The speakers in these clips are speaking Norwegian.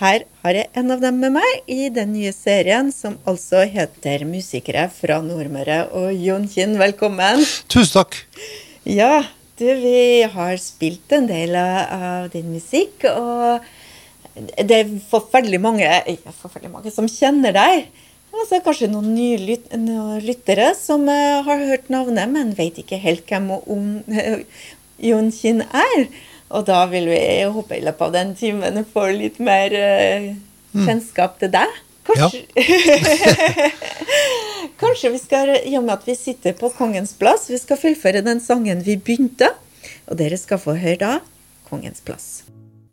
her har jeg en av dem med meg i den nye serien som altså heter 'Musikere fra Nordmøre'. Og Jon Kinn, velkommen. Tusen takk. Ja, du, vi har spilt en del av din musikk, og det er forferdelig mange, forferdelig mange som kjenner deg. Altså, kanskje noen nye lyt lyttere som uh, har hørt navnet, men vet ikke helt hvem Jon Kinn er. Og da vil vi håpe i løpet av den timen få litt mer uh, kjennskap til deg. Kanskje, ja. Kanskje vi skal, i og med at vi sitter på Kongens plass, vi skal fullføre den sangen vi begynte. Og dere skal få høre da Kongens plass.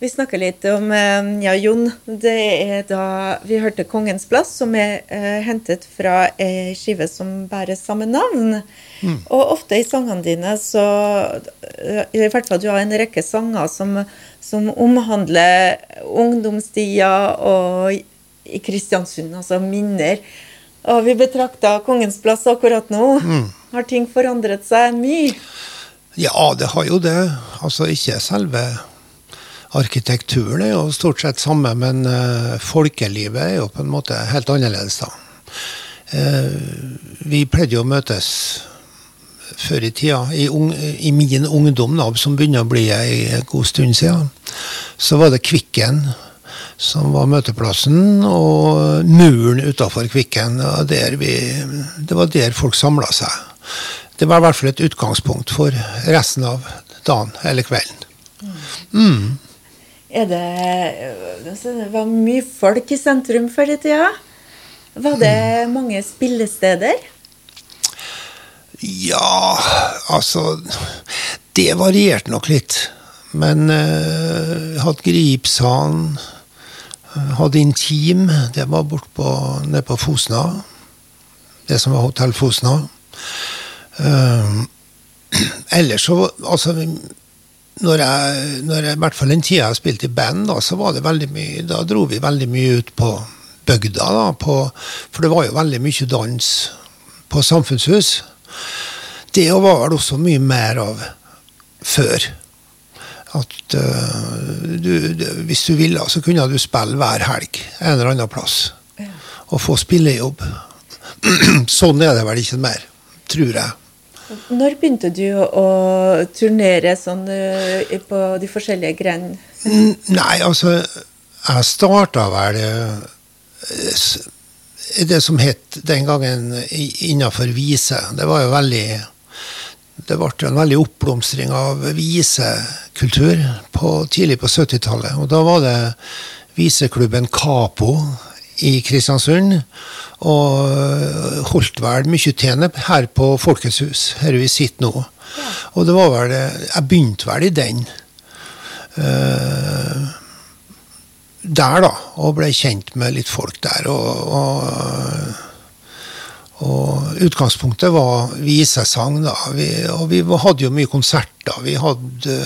Vi snakker litt om eh, ja, Jon. Det er da vi hørte 'Kongens plass', som er uh, hentet fra ei skive som bærer samme navn. Mm. Og ofte i sangene dine så uh, I hvert fall du har en rekke sanger som, som omhandler ungdomstida og i Kristiansund, altså minner. Og vi betrakter Kongens plass akkurat nå. Mm. Har ting forandret seg mye? Ja, det har jo det. Altså ikke selve Arkitekturen er jo stort sett samme, men uh, folkelivet er jo på en måte helt annerledes, da. Uh, vi pleide jo å møtes før i tida, i, un, i min ungdom, da, som begynner å bli en god stund siden. Så var det Kvikken som var møteplassen, og muren utafor Kvikken. Vi, det var der folk samla seg. Det var i hvert fall et utgangspunkt for resten av dagen eller kvelden. Mm er det Det var mye folk i sentrum før i tida. Var det mange spillesteder? Ja, altså Det varierte nok litt. Men uh, hadde Gripsalen, hadde Intim. Det var bortpå nede på Fosna. Det som var Hotell Fosna. Uh, ellers så Altså når jeg, når jeg, i hvert fall den tida jeg spilte i band, da, så var det veldig mye, da dro vi veldig mye ut på bygda. Da, på, for det var jo veldig mye dans på samfunnshus. Det var vel også mye mer av før. At uh, du, du, hvis du ville, så kunne du spille hver helg en eller annen plass. Og få spillejobb. sånn er det vel ikke mer, tror jeg. Når begynte du å turnere sånn uh, på de forskjellige grenene? Nei, altså Jeg starta vel uh, det som het den gangen innafor vise. Det var jo veldig det ble en veldig oppblomstring av visekultur på, tidlig på 70-tallet. Og da var det viseklubben Capo i Kristiansund. Og øh, holdt vel mye til her på Folkets hus, her vi sitter nå. Og det var vel Jeg begynte vel i den. Uh, der, da. Og ble kjent med litt folk der. Og, og, og utgangspunktet var visesang, da. Vi, og vi hadde jo mye konserter. Vi hadde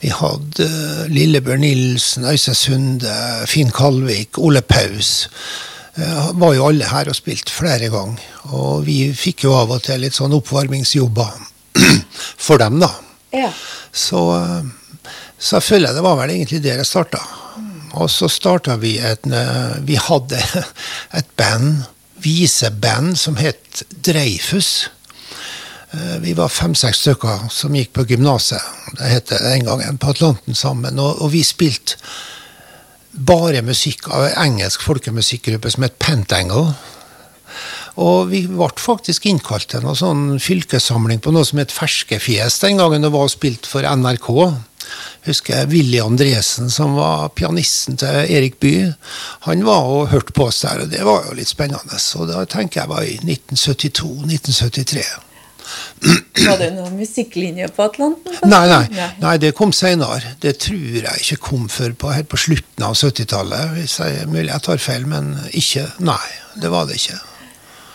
vi hadde Lillebjørn Nilsen, Øystein Sunde, Finn Kalvik, Ole Paus. Uh, var jo alle her og spilte flere ganger. Og vi fikk jo av og til litt sånn oppvarmingsjobber for dem, da. Ja. Så, uh, så jeg føler det var vel egentlig der jeg starta. Og så starta vi et Vi hadde et band, viseband, som het Dreifus. Eh, vi var fem-seks stykker som gikk på gymnaset. Det het det den gangen, på Atlanten sammen. Og, og, vi spilte bare musikk av en engelsk folkemusikkgruppe som het Pentangle. Og vi ble faktisk innkalt til noen sånn fylkessamling på noe som het Ferskefjes den gangen det var spilt for NRK. Husker jeg Willy Andresen, som var pianisten til Erik Bye. Han var og hørte på oss der, og det var jo litt spennende. Og da tenker jeg var i 1972-1973. Var det noen musikklinje på Atlanten? Nei, nei, nei, det kom seinere. Det tror jeg ikke kom før på, helt på slutten av 70-tallet. Jeg mulig jeg tar feil, men ikke. Nei, det var det ikke.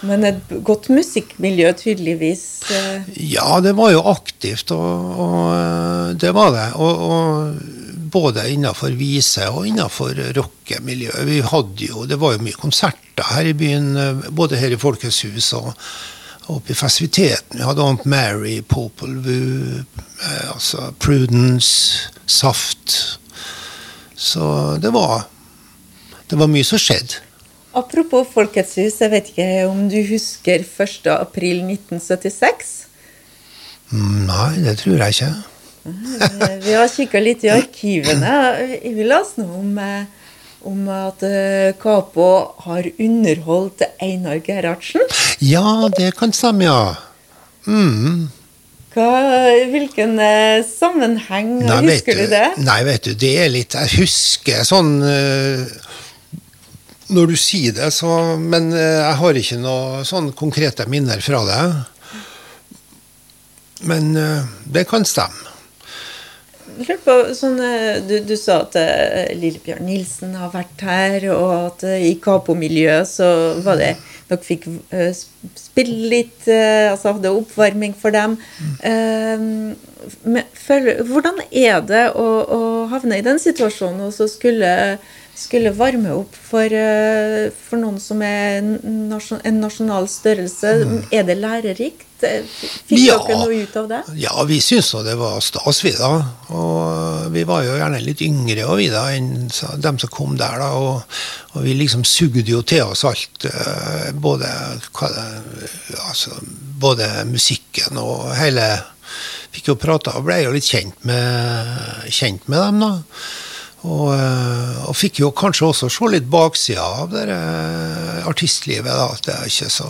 Men et godt musikkmiljø, tydeligvis? Eh. Ja, det var jo aktivt, og, og eh, det var det. Og, og både innenfor vise og innenfor rockemiljøet. Vi hadde jo, Det var jo mye konserter her i byen, eh, både her i Folkets hus og oppe i fasiliteten. Vi hadde Aunt Mary, Popol Vuh, eh, altså Prudence, Saft. Så det var Det var mye som skjedde. Apropos Folkets hus, jeg vet ikke om du husker 1. april 1976? Nei, det tror jeg ikke. Vi har kikka litt i arkivene. Vi leste noe om, eh, om at Kapo har underholdt Einar Gerhardsen. Ja, det kan stemme, ja. Mm. Hva, hvilken eh, sammenheng? Nei, husker du det? Nei, vet du, det er litt Jeg husker sånn eh, Når du sier det, så Men eh, jeg har ikke noe sånn konkrete minner fra det. Men eh, det kan stemme. Jeg på, sånn, eh, du, du sa at eh, Lillebjørn Nilsen har vært her, og at eh, i Kapo-miljøet så var det Dere fikk spille litt, altså hadde oppvarming for dem. Eh, men føler- hvordan er det å, å havne i den situasjonen og så skulle, skulle varme opp for, eh, for noen som er en nasjon, en nasjonal størrelse? Er det lærerikt? Eh, Fikk Ja. dere noe ut av det? Ja, vi syntes nå det var stas, vi da. Og vi var jo gjerne litt yngre og vi da, enn dem som kom der, da. Og, og vi liksom sugde jo til oss alt. eh, Både, det, altså, både musikken og hele Fikk jo prata og ble jo litt kjent med, kjent med dem, da. Og, eh, og fikk jo kanskje også se litt baksida av det eh, artistlivet. da, Det er ikke så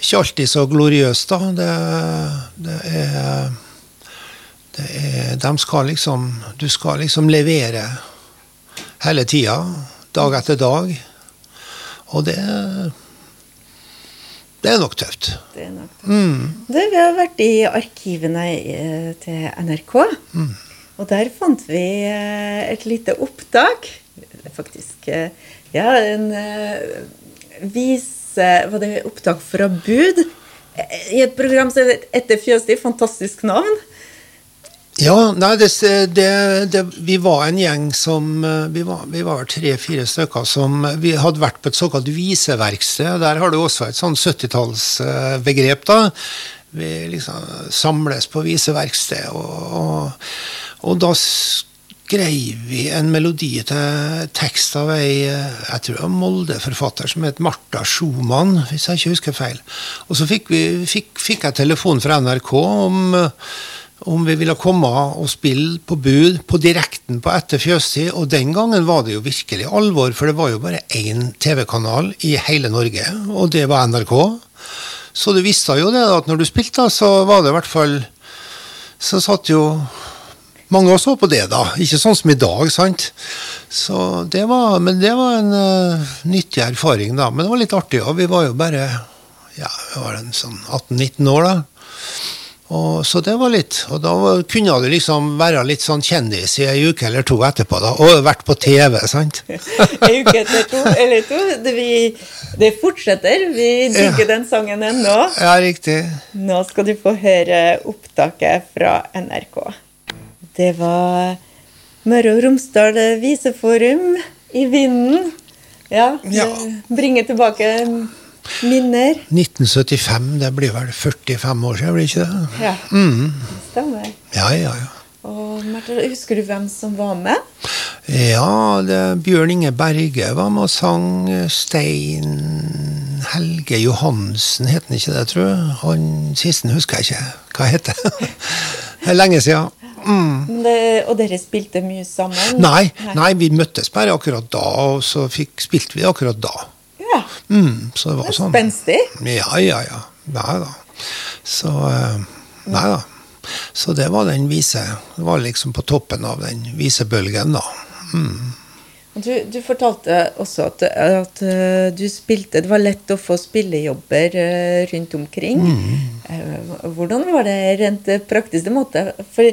ikke alltid så gloriøst, da. Det, det er det er, de skal liksom Du skal liksom levere hele tida, dag etter dag. Og det Det er nok tøft. Det er nok tøft. Mm. Du, vi har vært i arkivene eh, til NRK, Mm. Og der fant vi eh, et lite opptak. Faktisk eh, ja, en eh, vise Var det opptak fra Bud? I et program som heter Etter fjøset. Fantastisk navn. Ja, nei, det, det, det, vi var en gjeng som Vi var, vi var tre-fire stykker som Vi hadde vært på et såkalt viseverksted. Der har du også et sånn 70-tallsbegrep, da. Vi liksom samles på viseverksted, og, og, og da skrev vi en melodi til tekst av ei eh, Molde-forfatter som het Marta Schumann, hvis jeg ikke husker feil. Og så fikk, vi, fikk, fikk jeg telefon fra NRK om om vi ville komme og spille på bud på direkten på Etter fjøstid. Og den gangen var det jo virkelig alvor, for det var jo bare én TV-kanal i hele Norge, og det var NRK. Så du visste jo det, at når du spilte, så var det i hvert fall Så satt jo mange så på det, da. Ikke sånn som i dag, sant. Så det var, men det var en uh, nyttig erfaring, da. Men det var litt artig, òg. vi var jo bare ja, vi var en sånn 18-19 år, da. Og, så det var litt, og da var- kunne du liksom være litt sånn kjendis i ei uke eller to etterpå, da, og vært på TV, sant? En uke etter to eller to. Det, vi, det fortsetter. Vi digger den sangen ennå. Ja, riktig. Nå skal du få høre opptaket fra NRK. Det var Møre og Romsdal Viseforum i vinden. Ja, Ja. bringer tilbake minner. 1975, det blir vel 45 år siden, blir ikke det? Ja, Mm. stemmer. Ja, ja, ja. Og Martha, husker du hvem som var med? Ja, det, Bjørn Inge Berge var med og sang. Stein Helge Johansen, het han ikke det, tror jeg? Han siste husker jeg ikke. Hva heter? Det er lenge siden. Mm. Det, og dere spilte mye sammen? Nei, nei, vi møttes bare akkurat da, og så fikk, spilte vi akkurat da. Ja, Mm, så det var det sånn. spenstig. Ja, ja, ja. Nei da. Så eh, Nei da. Så det var den vise Det var liksom på toppen av den visebølgen, da. Mm. Du, du fortalte også at, at eh, du spilte Det var lett å få spillejobber eh, rundt omkring. Mm. Hvordan var det rent praktisk? Det måtte, for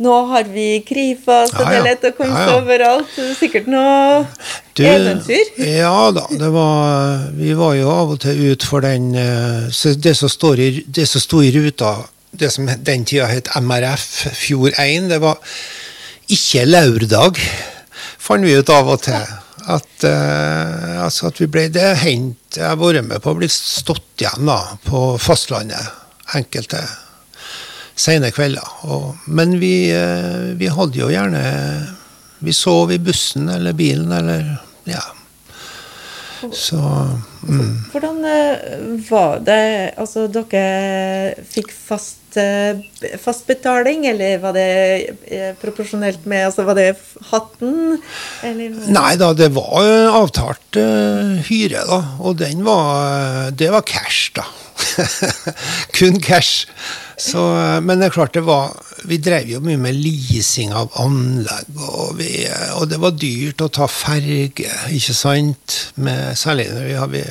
nå har vi krifa, og Ja, det er lett å komme Ja, seg ja. overalt. Er Sikkert noe Du, eventyr. Ja da. Det var, vi var jo av og til ut for den eh, Det som i, det som sto i ruta, det som den tida het MRF Fjord 1, det var ikke lørdag, fant vi ut av og til. At, eh, altså at vi ble Det hendt Jeg har vært med på å bli stått igjen da, på fastlandet enkelte sene kvelder. Og, men vi, eh, vi hadde jo gjerne Vi sov i bussen eller bilen eller Ja. Så mm. Hvordan eh, var det Altså, dere fikk fast, eh, fast betaling, eller var det proporsjonelt med Altså, var det hatten, eller Nei da, det var avtalt uh, hyre, da. Og den var Det var cash, da. Kun cash. Så, men det er klart det var Vi drev jo mye med leasing av anlegg, og, vi, og det var dyrt å ta ferge, ikke sant? Med, særlig når vi hadde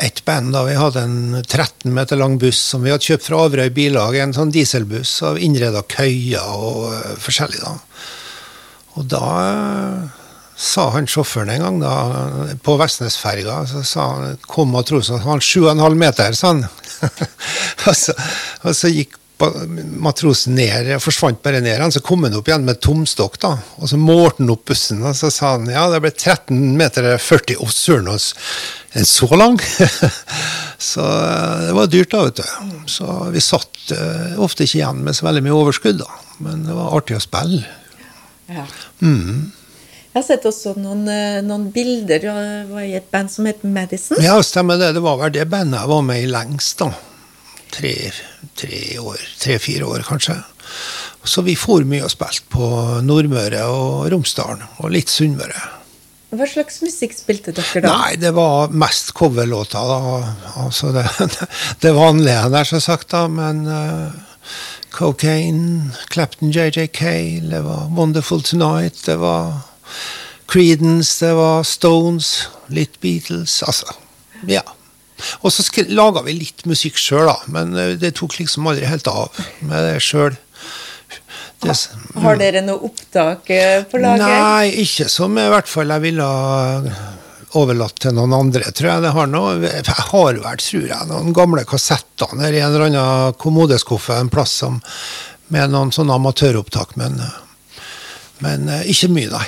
ett band da, Vi hadde en 13 meter lang buss som vi hadde kjøpt fra Averøy Bilag. En sånn dieselbuss og innreda køyer og forskjellig. da. Og da sa han sjåføren en gang da, på Vestnesferga så sa han, kom og han 7,5 meter, sa han. og, så, og så gikk matrosen ned, forsvant bare ned. Han, så kom han opp igjen med tomstokk, da, og så målte han opp bussen. Og så sa han ja, det ble 13 meter 40. Å, søren, oss, en så lang? så det var dyrt, da, vet du. Så vi satt uh, ofte ikke igjen med så veldig mye overskudd, da. Men det var artig å spille. Ja. Mm. Jeg har sett også noen, eh, noen bilder. Du var i et band som het Madison. Ja, stemmer det. Det var vel det bandet jeg var med i lengst, da. Tre, tre år, tre-fire år, kanskje. Så vi for mye og spilte på Nordmøre og Romsdalen, og litt Sunnmøre. Hva slags musikk spilte dere da? Nei, det var mest coverlåter, da. Altså det, det vanlige der, så sagt, da. Men uh, Cocaine, Clapton JJK, det var Wonderful Tonight, det var Creedence, det var Stones, litt Beatles. Altså, ja. Og så laga vi litt musikk sjøl, da. Men eh, det tok liksom aldri helt av med det sjøl. Har dere noe opptak eh, på lager? Nei, ikke som i hvert fall jeg ville overlatt til noen andre, tror jeg. Det har noe, jeg har vel, tror jeg, noen gamle kassetter nede i en eller annen kommodeskuffe en plass som, med noen sånne amatøropptak, men, men eh, ikke mye, nei.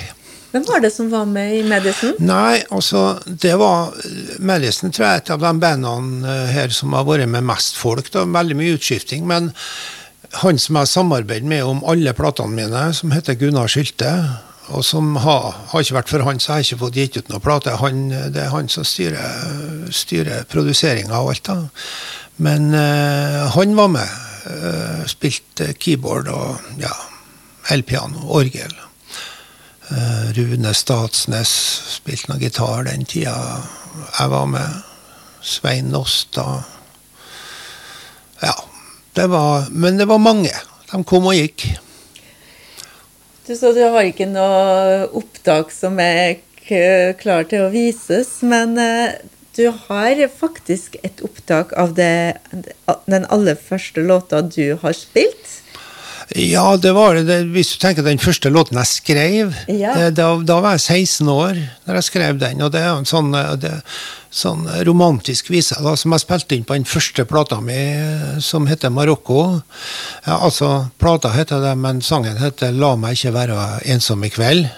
Hvem var det som var med i Madison? Nei, altså, det var Madison, tror jeg, et av de bandene eh, her som har vært med mest folk. da, Veldig mye utskifting. Men han som jeg har samarbeidet med om alle platene mine, som heter Gunnar Skylte, og som har, har ikke vært for han, så har jeg ikke fått gitt ut noen plate. Han, det er han som styrer, styrer produseringa og alt. da. Men eh, han var med. eh, spilte keyboard og ja, elpiano, orgel. Eh, Rune Statsnes spilte noe gitar den tida jeg var med. Svein Nåstad. Ja. Det var, men det var mange. De kom og gikk. Du sa du har ikke noe opptak som er klar til å vises, men eh, du har faktisk et opptak av det, den aller første låta du har spilt. Ja, det var det. Hvis du tenker den første låten jeg skrev, Ja. eh, da, da var jeg 16 år da jeg skrev den. Og det er en sånn, eh, det, sånn romantisk vise da, som jeg spilte inn på den første plata mi, eh, som heter Marokko. Ja, altså, plata heter det, men sangen heter 'La meg ikke være ensom i kveld'.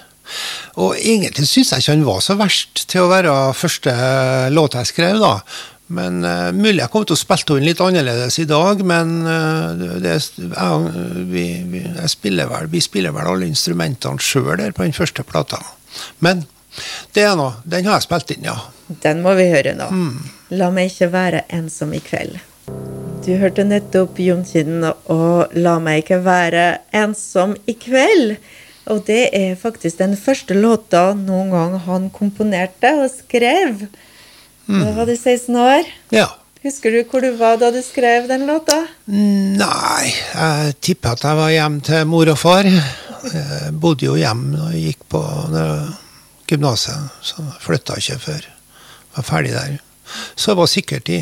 Og egentlig syns jeg ikke han var så verst til å være første låt jeg skrev, da. Men uh, Mulig jeg kommer til å spille den litt annerledes i dag, men uh, det, jeg, vi, vi, jeg spiller vel, vi spiller vel alle instrumentene sjøl der på den første plata. Men det er noe. Den har jeg spilt inn, ja. Den må vi høre nå. La meg ikke være ensom i kveld. Du hørte nettopp Jon Kinn og La meg ikke være ensom i kveld. Og det er faktisk den første låta noen gang han komponerte og skrev. Da var du 16 år. ja. Husker du hvor du var da du skrev den låta? Nei, jeg tipper at jeg var hjemme til mor og far. Jeg bodde jo hjemme når jeg gikk på det- gymnaset, så flytta ikke før jeg var ferdig der. Så jeg var sikkert i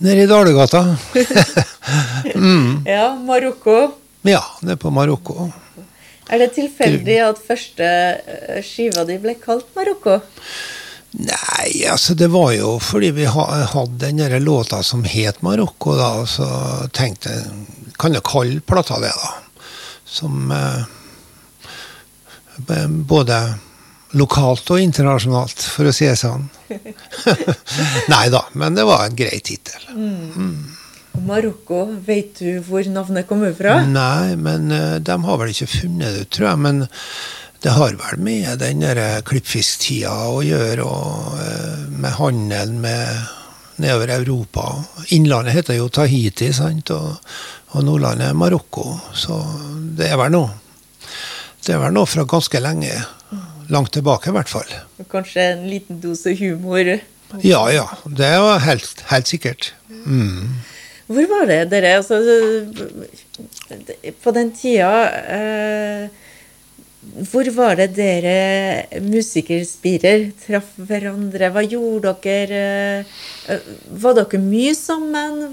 nede i Dalegata. Ja, Marokko. Ja, nede på Marokko. Er det tilfeldig at første eh, skiva di ble kalt Marokko? Nei, altså det var jo fordi vi hadde den der låta som het Marokko, da, og så tenkte jeg Kan jo kalle plata det, da. Som eh, Både lokalt og internasjonalt, for å si det sånn. Nei da, men det var en grei tittel. Marokko, vet du hvor navnet kommer fra? Nei, men eh, de har vel ikke funnet det tror jeg. Men det har vel med den klippfisktida å gjøre, og eh, med handelen med nedover Europa. Innlandet heter jo Tahiti, sant? og, og Nordlandet Marokko. Så det er vel noe. Det er vel noe fra ganske lenge. Langt tilbake, i hvert fall. Kanskje en liten dose humor? Ja, ja. Det var helt, helt sikkert. Mm. Hvor var det dere altså, På den tida eh, Hvor var det dere musikerspirer traff hverandre? Hva gjorde dere? Eh, var dere mye sammen?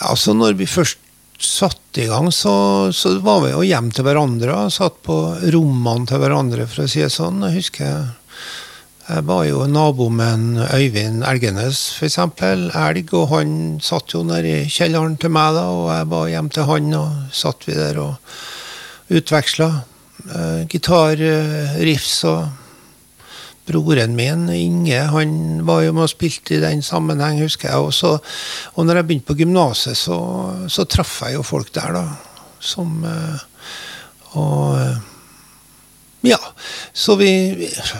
Altså, når vi først satte i gang, så, så var vi jo hjem til hverandre. Satt på rommene til hverandre, for å si det sånn. Jeg husker jeg var jo nabo med en Øyvind Elgenes, f.eks. Elg. Og han satt jo nede i kjelleren til meg, da, og jeg var hjemme til han, og satt vi der og utveksla eh, gitarriffs. og broren min, Inge, han var jo med og spilte i den sammenheng, husker jeg. Og, så, og når jeg begynte på gymnaset, så, så traff jeg jo folk der, da. Som uh, Og ja. Så vi,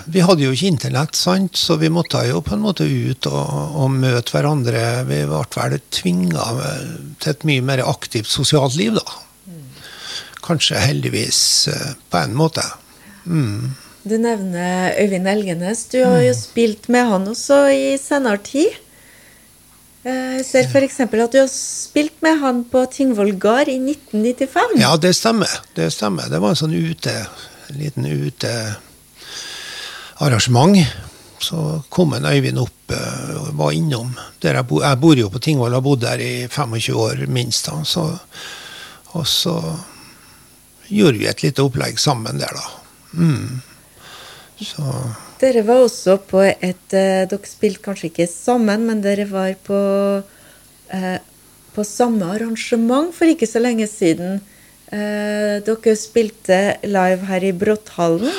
vi, hadde jo ikke internett, sant? så vi måtte jo på en måte ut og, og møte hverandre. Vi ble vel tvinga til et mye mer aktivt sosialt liv, da. Kanskje heldigvis eh, på en måte. Mm. Du nevner Øyvind Elgenes. Du har jo mm. spilt med han også i senere tid. Eh, jeg ser f.eks. at du har spilt med han på Tingvoll gard i 1995. Ja, det stemmer. Det stemmer. Det var en sånn ute en liten utearrangement. Så kom en Øyvind opp eh, og var innom. Der jeg, bo, jeg bor jo på Tingvoll og har bodd der i 25 år minst. så, Og så gjorde vi et lite opplegg sammen der, da. Mm. Så. Dere var også på et eh, Dere spilte kanskje ikke sammen, men dere var på, eh, på samme arrangement for ikke så lenge siden. Eh, dere spilte live her i Brotthallen?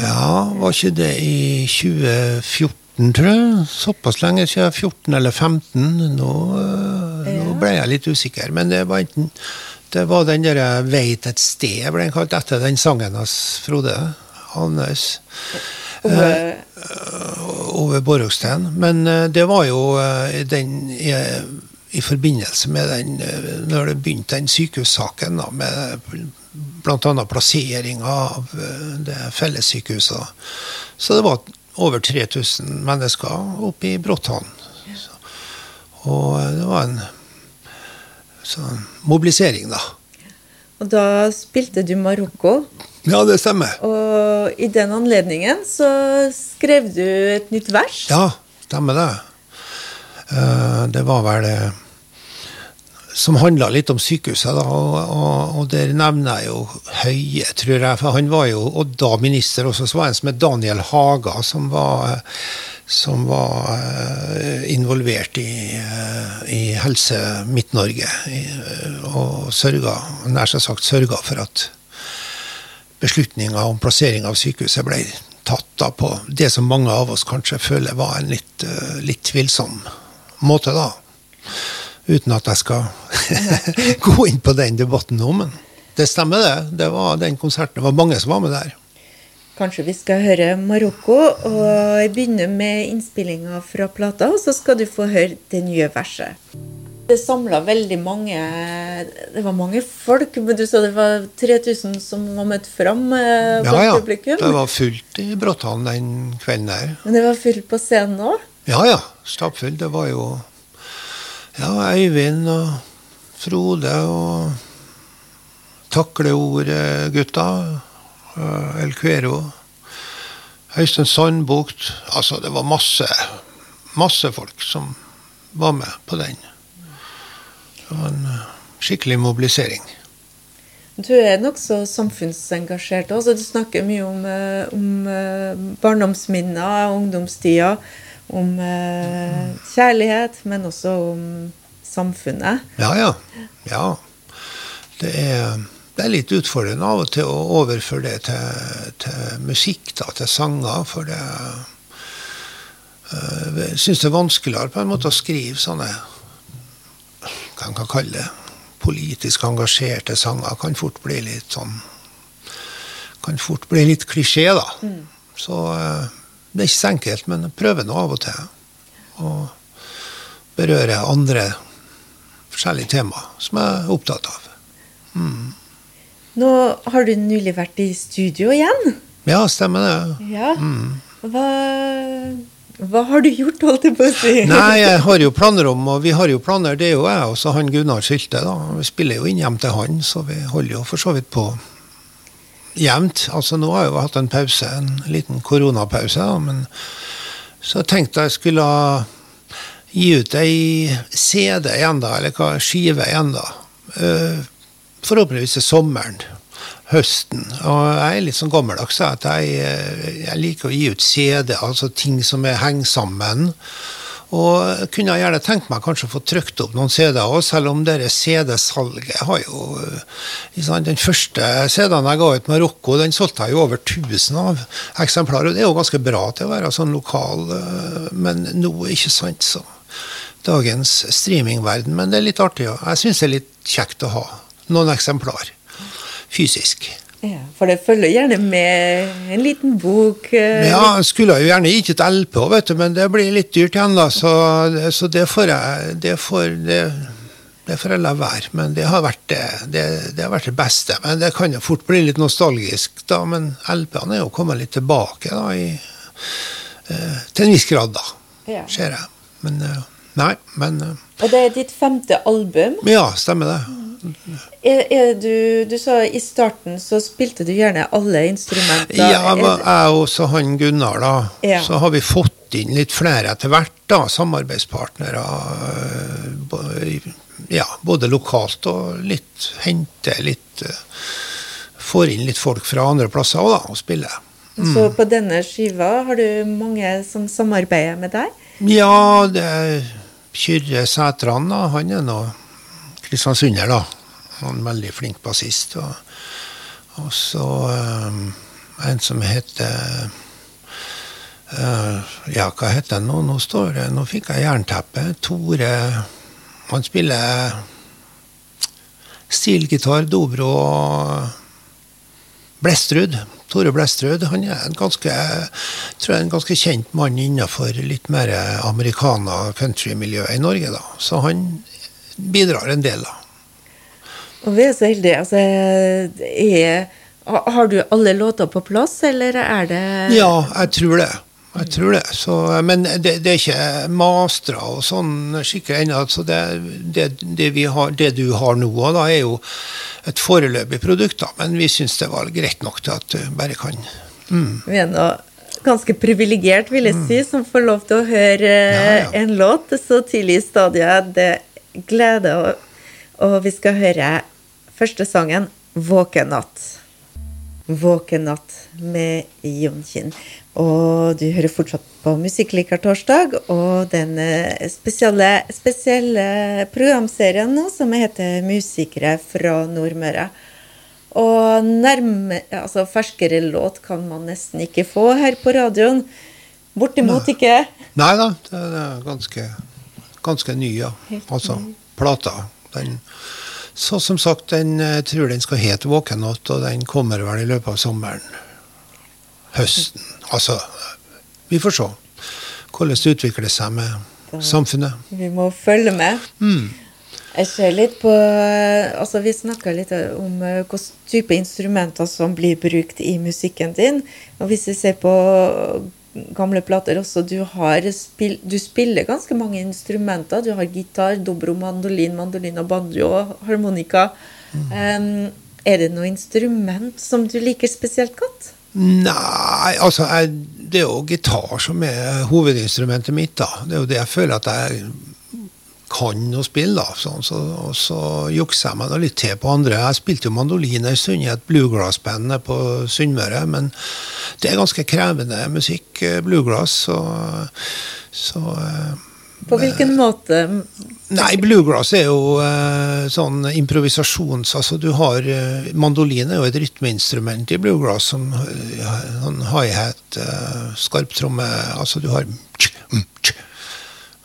Ja, var ikke det i 2014, tror jeg? Såpass lenge siden. 14 eller 15. Nå, eh, nå ble jeg litt usikker. Men det var enten det var den der 'Veit et sted', ble den kalt etter den sangen hans Frode Hannes. Ove, uh, Ove Borgsten. Men uh, det var jo uh, den i forbindelse med den, eh, når det begynte den sykehussaken, da, med bl.a. plassering av eh, det fellessykehuset. Så det var over 3000 mennesker oppe i Bråthallen. Og eh, det var en sånn mobilisering, da. Og da spilte du Marokko. Ja, det stemmer. Og i den anledningen så skrev du et nytt vers. Ja, stemmer det. Eh, det var vel det som handla litt om sykehuset, da, og, og, og, der nevner jeg jo Høie, tror jeg. For han var jo og da minister også. Så var en som het Daniel Haga, som var, som var uh, involvert i, uh, i Helse Midt-Norge. Uh, og sørga, nær sagt sørga for at beslutninga om plassering av sykehuset ble tatt da på det som mange av oss kanskje føler var en litt, litt tvilsom måte, da. Uten at jeg skal gå inn på den debatten nå, men det stemmer, det. Det var den konserten. Det var mange som var med der. Kanskje vi skal høre Marokko, og jeg begynner med innspillinga fra plata, og så skal du få høre det nye verset. Det samla veldig mange Det var mange folk, men du sa det var 3000 som var møtt fram eh, ja, ja. publikum? Det var fullt i Bråthallen den kvelden der. Men det var fullt på scenen òg? Ja, ja. Stappfullt. Det var jo ja, Øyvind og Frode og Takleord-gutta. Eh, El Quero. Øystein Sandbukt. Altså, det var masse, masse folk som var med på den. Det var en eh, skikkelig mobilisering. Du er nokså samfunnsengasjert. òg. du snakker mye om, eh, om barndomsminner, ungdomstida om eh, kjærlighet, men også om samfunnet. Ja, ja. ja. Det, er, det er litt utfordrende av og til å overføre det til, til musikk, da, til sanger. For det øh, Jeg syns det er vanskeligere på en måte å skrive sånne hva man kan kalle det, politisk engasjerte sanger. Kan fort bli litt sånn kan fort bli litt klisjé, da. Så eh, det er ikke så enkelt, men jeg prøver nå av og til å berøre andre forskjellige temaer som jeg er opptatt av. Nå har du nylig vært i studio igjen. Ja, stemmer det. Ja. Hva, hva har du gjort, holdt jeg på å si? Nei, jeg har jo planer om, og vi har jo planer, det er jo jeg og så han Gunnar Sylte. da. Vi spiller jo inn hjem til han, så vi holder jo for så vidt på jevnt. Altså nå har jeg jo hatt en pause, en liten koronapause, men så tenkte jeg skulle gi ut ei CD igjen, da, eller hva, skive igjen, da. Eh, Forhåpentligvis til sommeren. Høsten. Og jeg er litt sånn gammeldags. Jeg, eh, jeg liker å gi ut CD, altså ting som er henger sammen. Og kunne gjerne tenkt meg kanskje å få trykt opp noen CD-er òg, selv om det CD-salget har jo eh, Den første CD-en jeg ga ut, Marokko, den solgte jeg jo over 1000 av eksemplarer. Det er jo ganske bra til å være sånn lokal, eh, men nå, ikke sant, så Dagens streamingverden. Men det er litt artig. og Jeg syns det er litt kjekt å ha noen eksemplar fysisk. Ja, for det følger gjerne med en liten bok. eh, Ja, jeg skulle jo gjerne gitt ut LP òg, vet du, men det blir litt dyrt igjen, da. Så, så det får jeg det får, det, det får jeg la være. Men det har, vært det, det, har vært det beste. Men det kan jo fort bli litt nostalgisk, da. Men LP-ene er jo kommet litt tilbake, da, i, eh, til en viss grad, da. Ja. Ser jeg. Men eh, Nei, men Og det er ditt femte album. Ja, stemmer det. Er, er du, du sa i starten så spilte du gjerne alle instrumenter. Ja, men jeg og så han Gunnar, da. Ja. Så har vi fått inn litt flere etter hvert, da. Samarbeidspartnere. øh, Ja, både lokalt og litt hente litt øh, Får inn litt folk fra andre plasser òg, da, og spille. Så på denne skiva har du mange som samarbeider med deg? Ja, det er Kyrre Sætran, da. Han er nå kristiansunder, da. Han er veldig flink bassist. Og, og så øh, en som heter uh, Ja, hva heter han nå? Nå står det Nå fikk jeg jernteppe. Tore Han spiller stilgitar, dobro og Blestrud. Tore Blestrud. Han er en ganske, tror jeg en ganske kjent mann innenfor litt mer americana countrymiljøet i Norge, da. Så han bidrar en del, da. Og vi er så heldige. Altså, er, har du alle låter på plass, eller er det Ja, jeg tror det. Jeg tror det. Så, men det, det er ikke mastra og sånn skikkelig ennå. Så det, det, det, har, det du har nå, da, er jo et foreløpig produkt. da, Men vi syns det var greit nok til at du bare kan mm. Vi er nå ganske privilegert, vil jeg si, som får lov til å høre Ja, ja. en låt så tidlig i stadiet. Det gleder og, og vi skal høre første sangen, 'Våkenatt'. Våkenatt med Jon Kinn. Og du hører fortsatt på Musikkliker torsdag og den eh, spesielle, spesielle programserien nå som heter Musikere fra Nordmøre. Og nærme, altså ferskere låt kan man nesten ikke få her på radioen. Bortimot ikke. Nei da, det er ganske, ganske ny, ja. Altså, plata. Den, så som sagt, den jeg tror den skal hete Våkenatt, og den kommer vel i løpet av sommeren. Høsten. Altså, vi får se hvordan det utvikler seg med samfunnet. Vi må følge med. Mm. Jeg ser litt på altså Vi snakka litt om hvilke hvilken type instrumenter som blir brukt i musikken din. Og hvis vi ser på gamle plater også, du, har du spiller ganske mange instrumenter. Du har gitar, dobro, mandolin, mandolin og banjo og harmonika. Em, er det noe instrument som du liker spesielt godt? Nei, altså jeg, det er jo gitar som er hovedinstrumentet mitt. da. Det er jo det jeg føler at jeg kan å spille. da. Sånn, så, og så jukser jeg meg da litt til på andre. Jeg spilte jo mandolin en stund i et bluegrass-band på Sunnmøre, men det er ganske krevende musikk, eh, bluegrass. Så, så eh, På hvilken måte? Nei, bluegrass er jo eh, sånn improvisasjons... Altså du har eh, Mandolin er jo et rytmeinstrument i bluegrass som uh, sånn high-hat, eh, skarptromme Altså du har tsk, mm, tsk.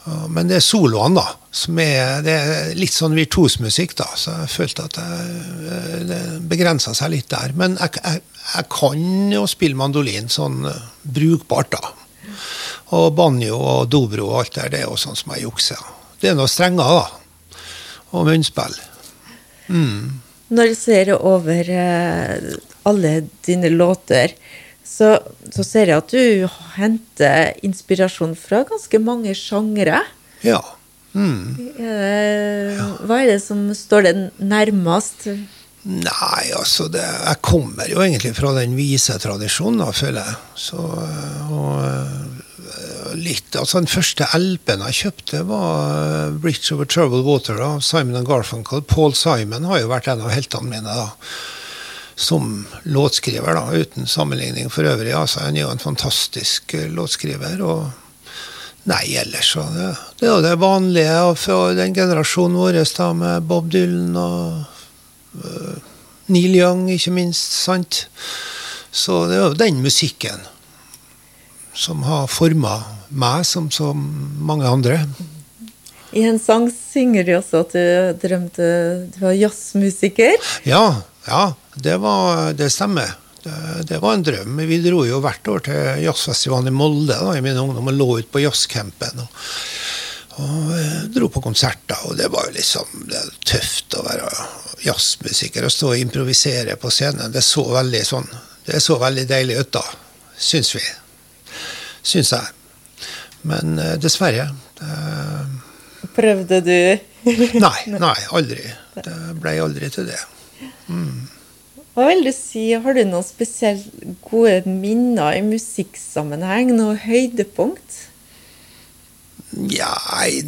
Men det er soloene, da. Som er, det er litt sånn virtuosmusikk, da. Så jeg følte at jeg, eh, det begrensa seg litt der. Men jeg, jeg, jeg kan jo spille mandolin sånn eh, brukbart, da. Og banjo og dobro og alt der, det er jo sånn som jeg jukser. Det er noe strenger, da. Og munnspill. Når jeg ser over eh, alle dine låter, så, så ser jeg at du henter inspirasjon fra ganske mange sjangre. Ja. Mm. Eh, Hva er det som står deg nærmest? Nei, altså det, Jeg kommer jo egentlig fra den vise tradisjonen, da, føler jeg. Så, øh, og øh, litt, altså Den første LP-en jeg kjøpte, var 'Bridge Over Troubled Water' av Simon and Garfunkel. Paul Simon har jo vært en av heltene mine da, som låtskriver, da, uten sammenligning for øvrig. altså Han er jo en fantastisk øh, låtskriver. og Nei, ellers så det, det er jo det vanlige fra den generasjonen vår da, med Bob Dylan og uh, Neil Young, ikke minst. sant? Så det er jo den musikken som har forma meg, som så mange andre. I en sang synger du også at du drømte du var jazzmusiker. Ja, ja, det, var, det stemmer. Det, det var en drøm. Vi dro jo hvert år til jazzfestivalen i Molde da, i min ungdom og lå ute på jazzcampen. Og, og eh, dro på konserter, og det var jo liksom det var tøft å være jazzmusiker og stå og improvisere på scenen. Det så veldig sånn Det så veldig deilig ut da, syns vi. Syns jeg. Men eh, dessverre. Det, Prøvde du? nei, nei, aldri. Det ble aldri til det. Hva vil du si, har du noen spesielt gode minner i musikksammenheng? Noe høydepunkt? Ja, jeg,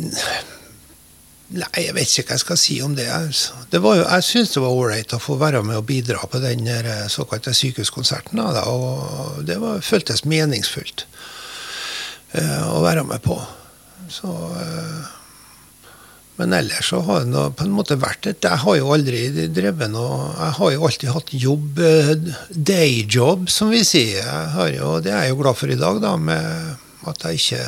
nei, jeg vet ikke hva jeg skal si om det. altså. det var jo, jeg syns det var ålreit å få være med og bidra på den eh, såkalte sykehuskonserten. Da, og det var, føltes meningsfullt uh, å være med på. Så, eh, men ellers så har det på en måte vært et Jeg har jo aldri drevet noe Jeg har jo alltid hatt jobb, Day dayjob, som vi sier. Jo, det er jeg jo glad for i dag, da, med at jeg ikke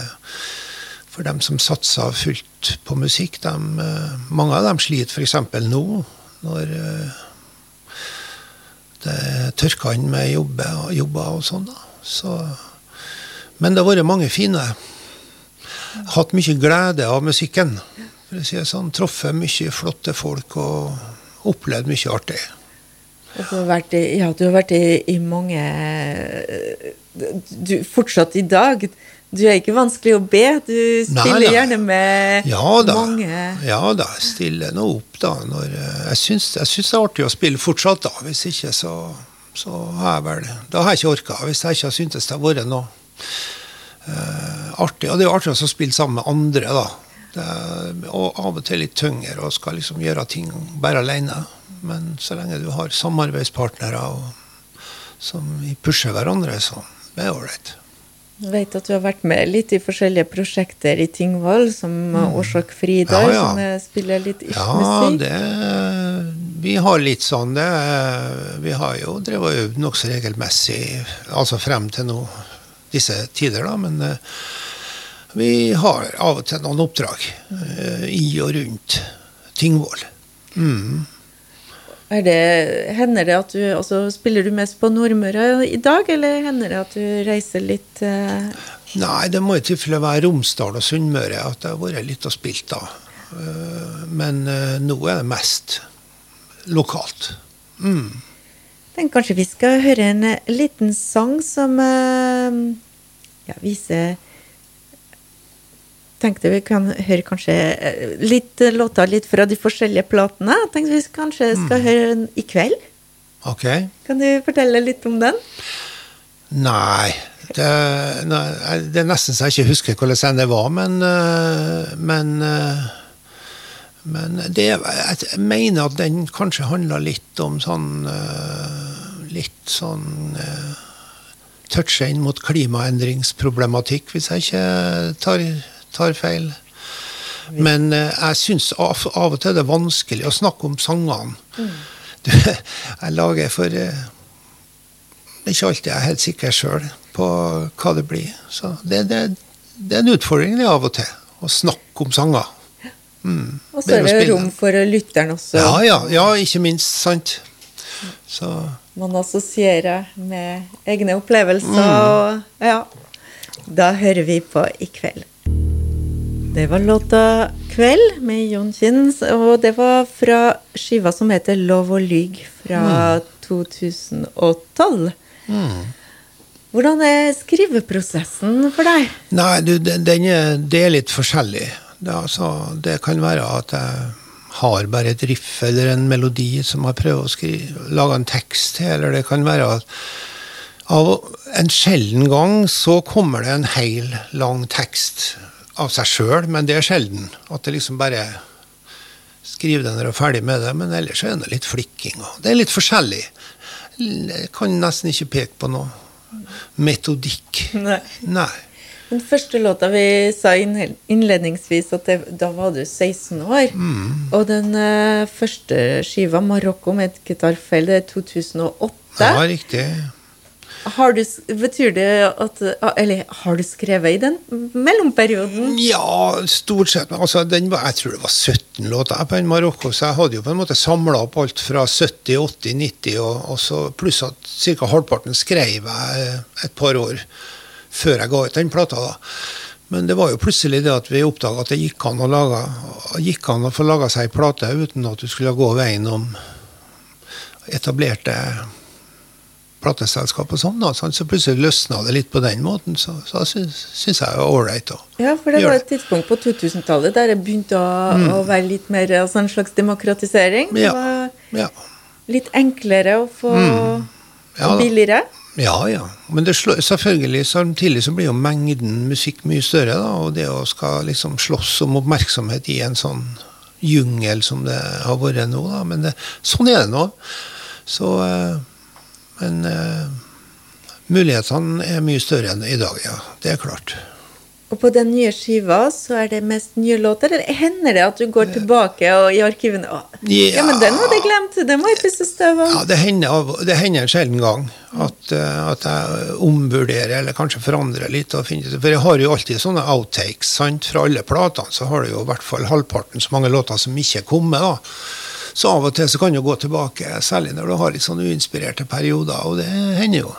for dem som satser fullt på musikk, dem, eh, mange av dem sliter f.eks. nå, når eh, det tørker inn med jobber, jobber og sånn. da. Så, men det har vært mange fine. Hatt mye glede av musikken. For å si det sånn. Truffet mye flotte folk og opplevd mye artig. Og Du har vært i, ja, du har vært i, i mange du, Fortsatt i dag. Du er ikke vanskelig å be. Du stiller Nei, gjerne med Ja da. mange Ja da, jeg stiller nå opp, da. Når, eh, jeg syns det er artig å spille fortsatt, da. Hvis ikke, så, så har jeg vel Da har jeg ikke orka. Hvis jeg ikke har syntes det har vært noe uh, artig. Og det er jo artig å spille sammen med andre, da. Det og av og til litt tyngre og skal liksom gjøre ting bare alene. Men så lenge du har samarbeidspartnere og, som pusher hverandre, så det er ålreit. Jeg vet at du har vært med litt i forskjellige prosjekter i Tingvoll, som Årsak Fridar, Mm. Ja, ja. som spiller litt Ja, musikk. det Vi har litt sånn det Vi har jo drevet og øvd nokså regelmessig, altså frem til nå disse tider, da, men eh, vi har av og til noen oppdrag eh, i og rundt Tingvoll. Mm. Det, hender det at du altså, Spiller du mest på Nordmøre i dag, eller hender det at du reiser litt uh... Nei, det må i tilfelle være Romsdal og Sunnmøre at det har vært litt å spille da. Uh, Men uh, nå er det mest lokalt. Mm. Tenk kanskje vi skal høre en liten sang som ja, viser Tenkte vi kan høre kanskje eh, litt eh, låter litt fra de forskjellige platene. Tenkte vi kanskje skal høre den i kveld. Ok. Kan du fortelle litt om den? Nei det, nei, det er nesten så jeg ikke husker hvordan det var, men Men, men det, jeg mener at den kanskje handler litt om sånn Litt sånn Toucher inn mot klimaendringsproblematikk, hvis jeg ikke tar, tar feil. Men øh, jeg syns av, av og til det er vanskelig å snakke om sangene. Du, jeg lager for øh, ikke alltid jeg er helt sikker sjøl på hva det blir. Så det, det, det er en utfordring det av og til. å snakke om sanger. Og så er det rom for lytteren også. Ja, ja, ja, ikke minst. Sant. Så Man assosierer med egne opplevelser. Og, ja. Da hører vi på i kveld. Det var låta 'Kveld' med Jon Kins, og det var fra skiva som heter 'Lov og lyg' fra 2012. Hvordan er skriveprosessen for deg? Nei, du, den, den er, det er litt forskjellig. Det, altså, det kan være at jeg har bare et riff eller en melodi som jeg prøver å skrive, lage en tekst til, eller det kan være at av en sjelden gang så kommer det en hel, lang tekst av seg sjøl, men det er sjelden. At det liksom bare skriver den og er ferdig med det. Men ellers er det litt flikking. Det er litt forskjellig. Jeg kan nesten ikke peke på noe metodikk. Nei. Nei. Den første låta vi sa innledningsvis, at det, da var du 16 år. Og den uh, første skiva, 'Marokko', med et gitarfeil, det er 2008. Ja, riktig. Har du, betyr det at Eller har du skrevet i den mellomperioden? Ja, stort sett. Altså, den jeg tror det var 17 låter på den Marokko, så jeg hadde jo på en måte samla opp alt fra 70, 80, 90, og, og så pluss at ca. halvparten skrev jeg eh, et par år før jeg ga ut den plata. da. Men det var jo plutselig det at vi oppdaga at det gikk an å, lage, gikk an å få laga seg ei plate uten at du skulle gå veien om etablerte plateselskap og sånn. da? Så plutselig løsna det litt på den måten, så, så syns, syns jeg det var ålreit. å Ja, for det var et tidspunkt på 2000-tallet der det begynte å, å være litt mer altså en slags demokratisering. Det Mm. Ja. var Ja. litt enklere å få Ja billigere. Ja, ja. Men det slår, selvfølgelig, samtidig så blir jo mengden musikk mye større. da, Og det å skal liksom slåss om oppmerksomhet i en sånn jungel som det har vært nå. da, Men det, sånn er det nå. Så eh, Men uh, mulighetene er mye større enn i dag, ja. Det er klart. Og på den nye skiva så er det mest nye låter. Eller hender det at du går tilbake og i arkivene å, ja. men den hadde jeg glemt! Den må jeg pusse støv av. Ja, det hender, det hender en sjelden gang at, eh, at jeg omvurderer eller kanskje forandrer litt. Finner, for jeg har jo alltid sånne outtakes. sant? Fra alle platene så har du jo i hvert fall halvparten så mange låter som ikke kommer. da. Så av og til så kan du gå tilbake, særlig når du har litt sånn uinspirerte perioder, og det hender jo.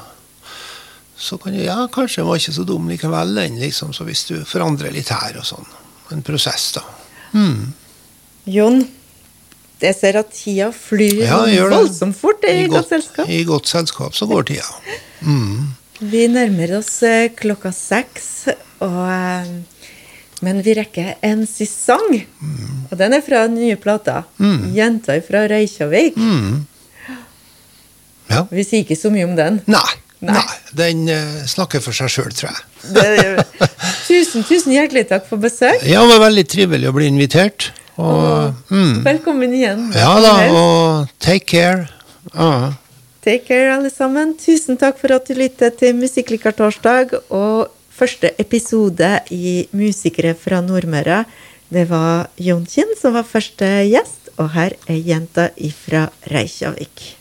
Så kan du, ja, kanskje den var ikke så dum likevel, den, liksom, så hvis du forandrer litt her og sånn. En prosess, da. Jon, jeg ser at tida flyr Ja, voldsomt fort i, godt selskap. I godt selskap så går tida. Vi nærmer oss eh, klokka seks, og, eh, men vi rekker en siste sang. Og den er fra den nye plata. 'Jenta fra Reykjavik'. Ja. Vi sier ikke så mye om den. Nei. Nei. nei. Den uh, snakker for seg sjøl, tror jeg. Det, tusen, tusen hjertelig takk for besøk. Ja, det var veldig trivelig å bli invitert. Og, mm, Velkommen igjen. ja da, og take care. Uh. Take care, alle sammen. Tusen takk for at du lyttet til Musikklikar torsdag. Og første episode i Musikere fra Nordmøre. Det var Jon som var første gjest, og her er jenta ifra Reykjavik.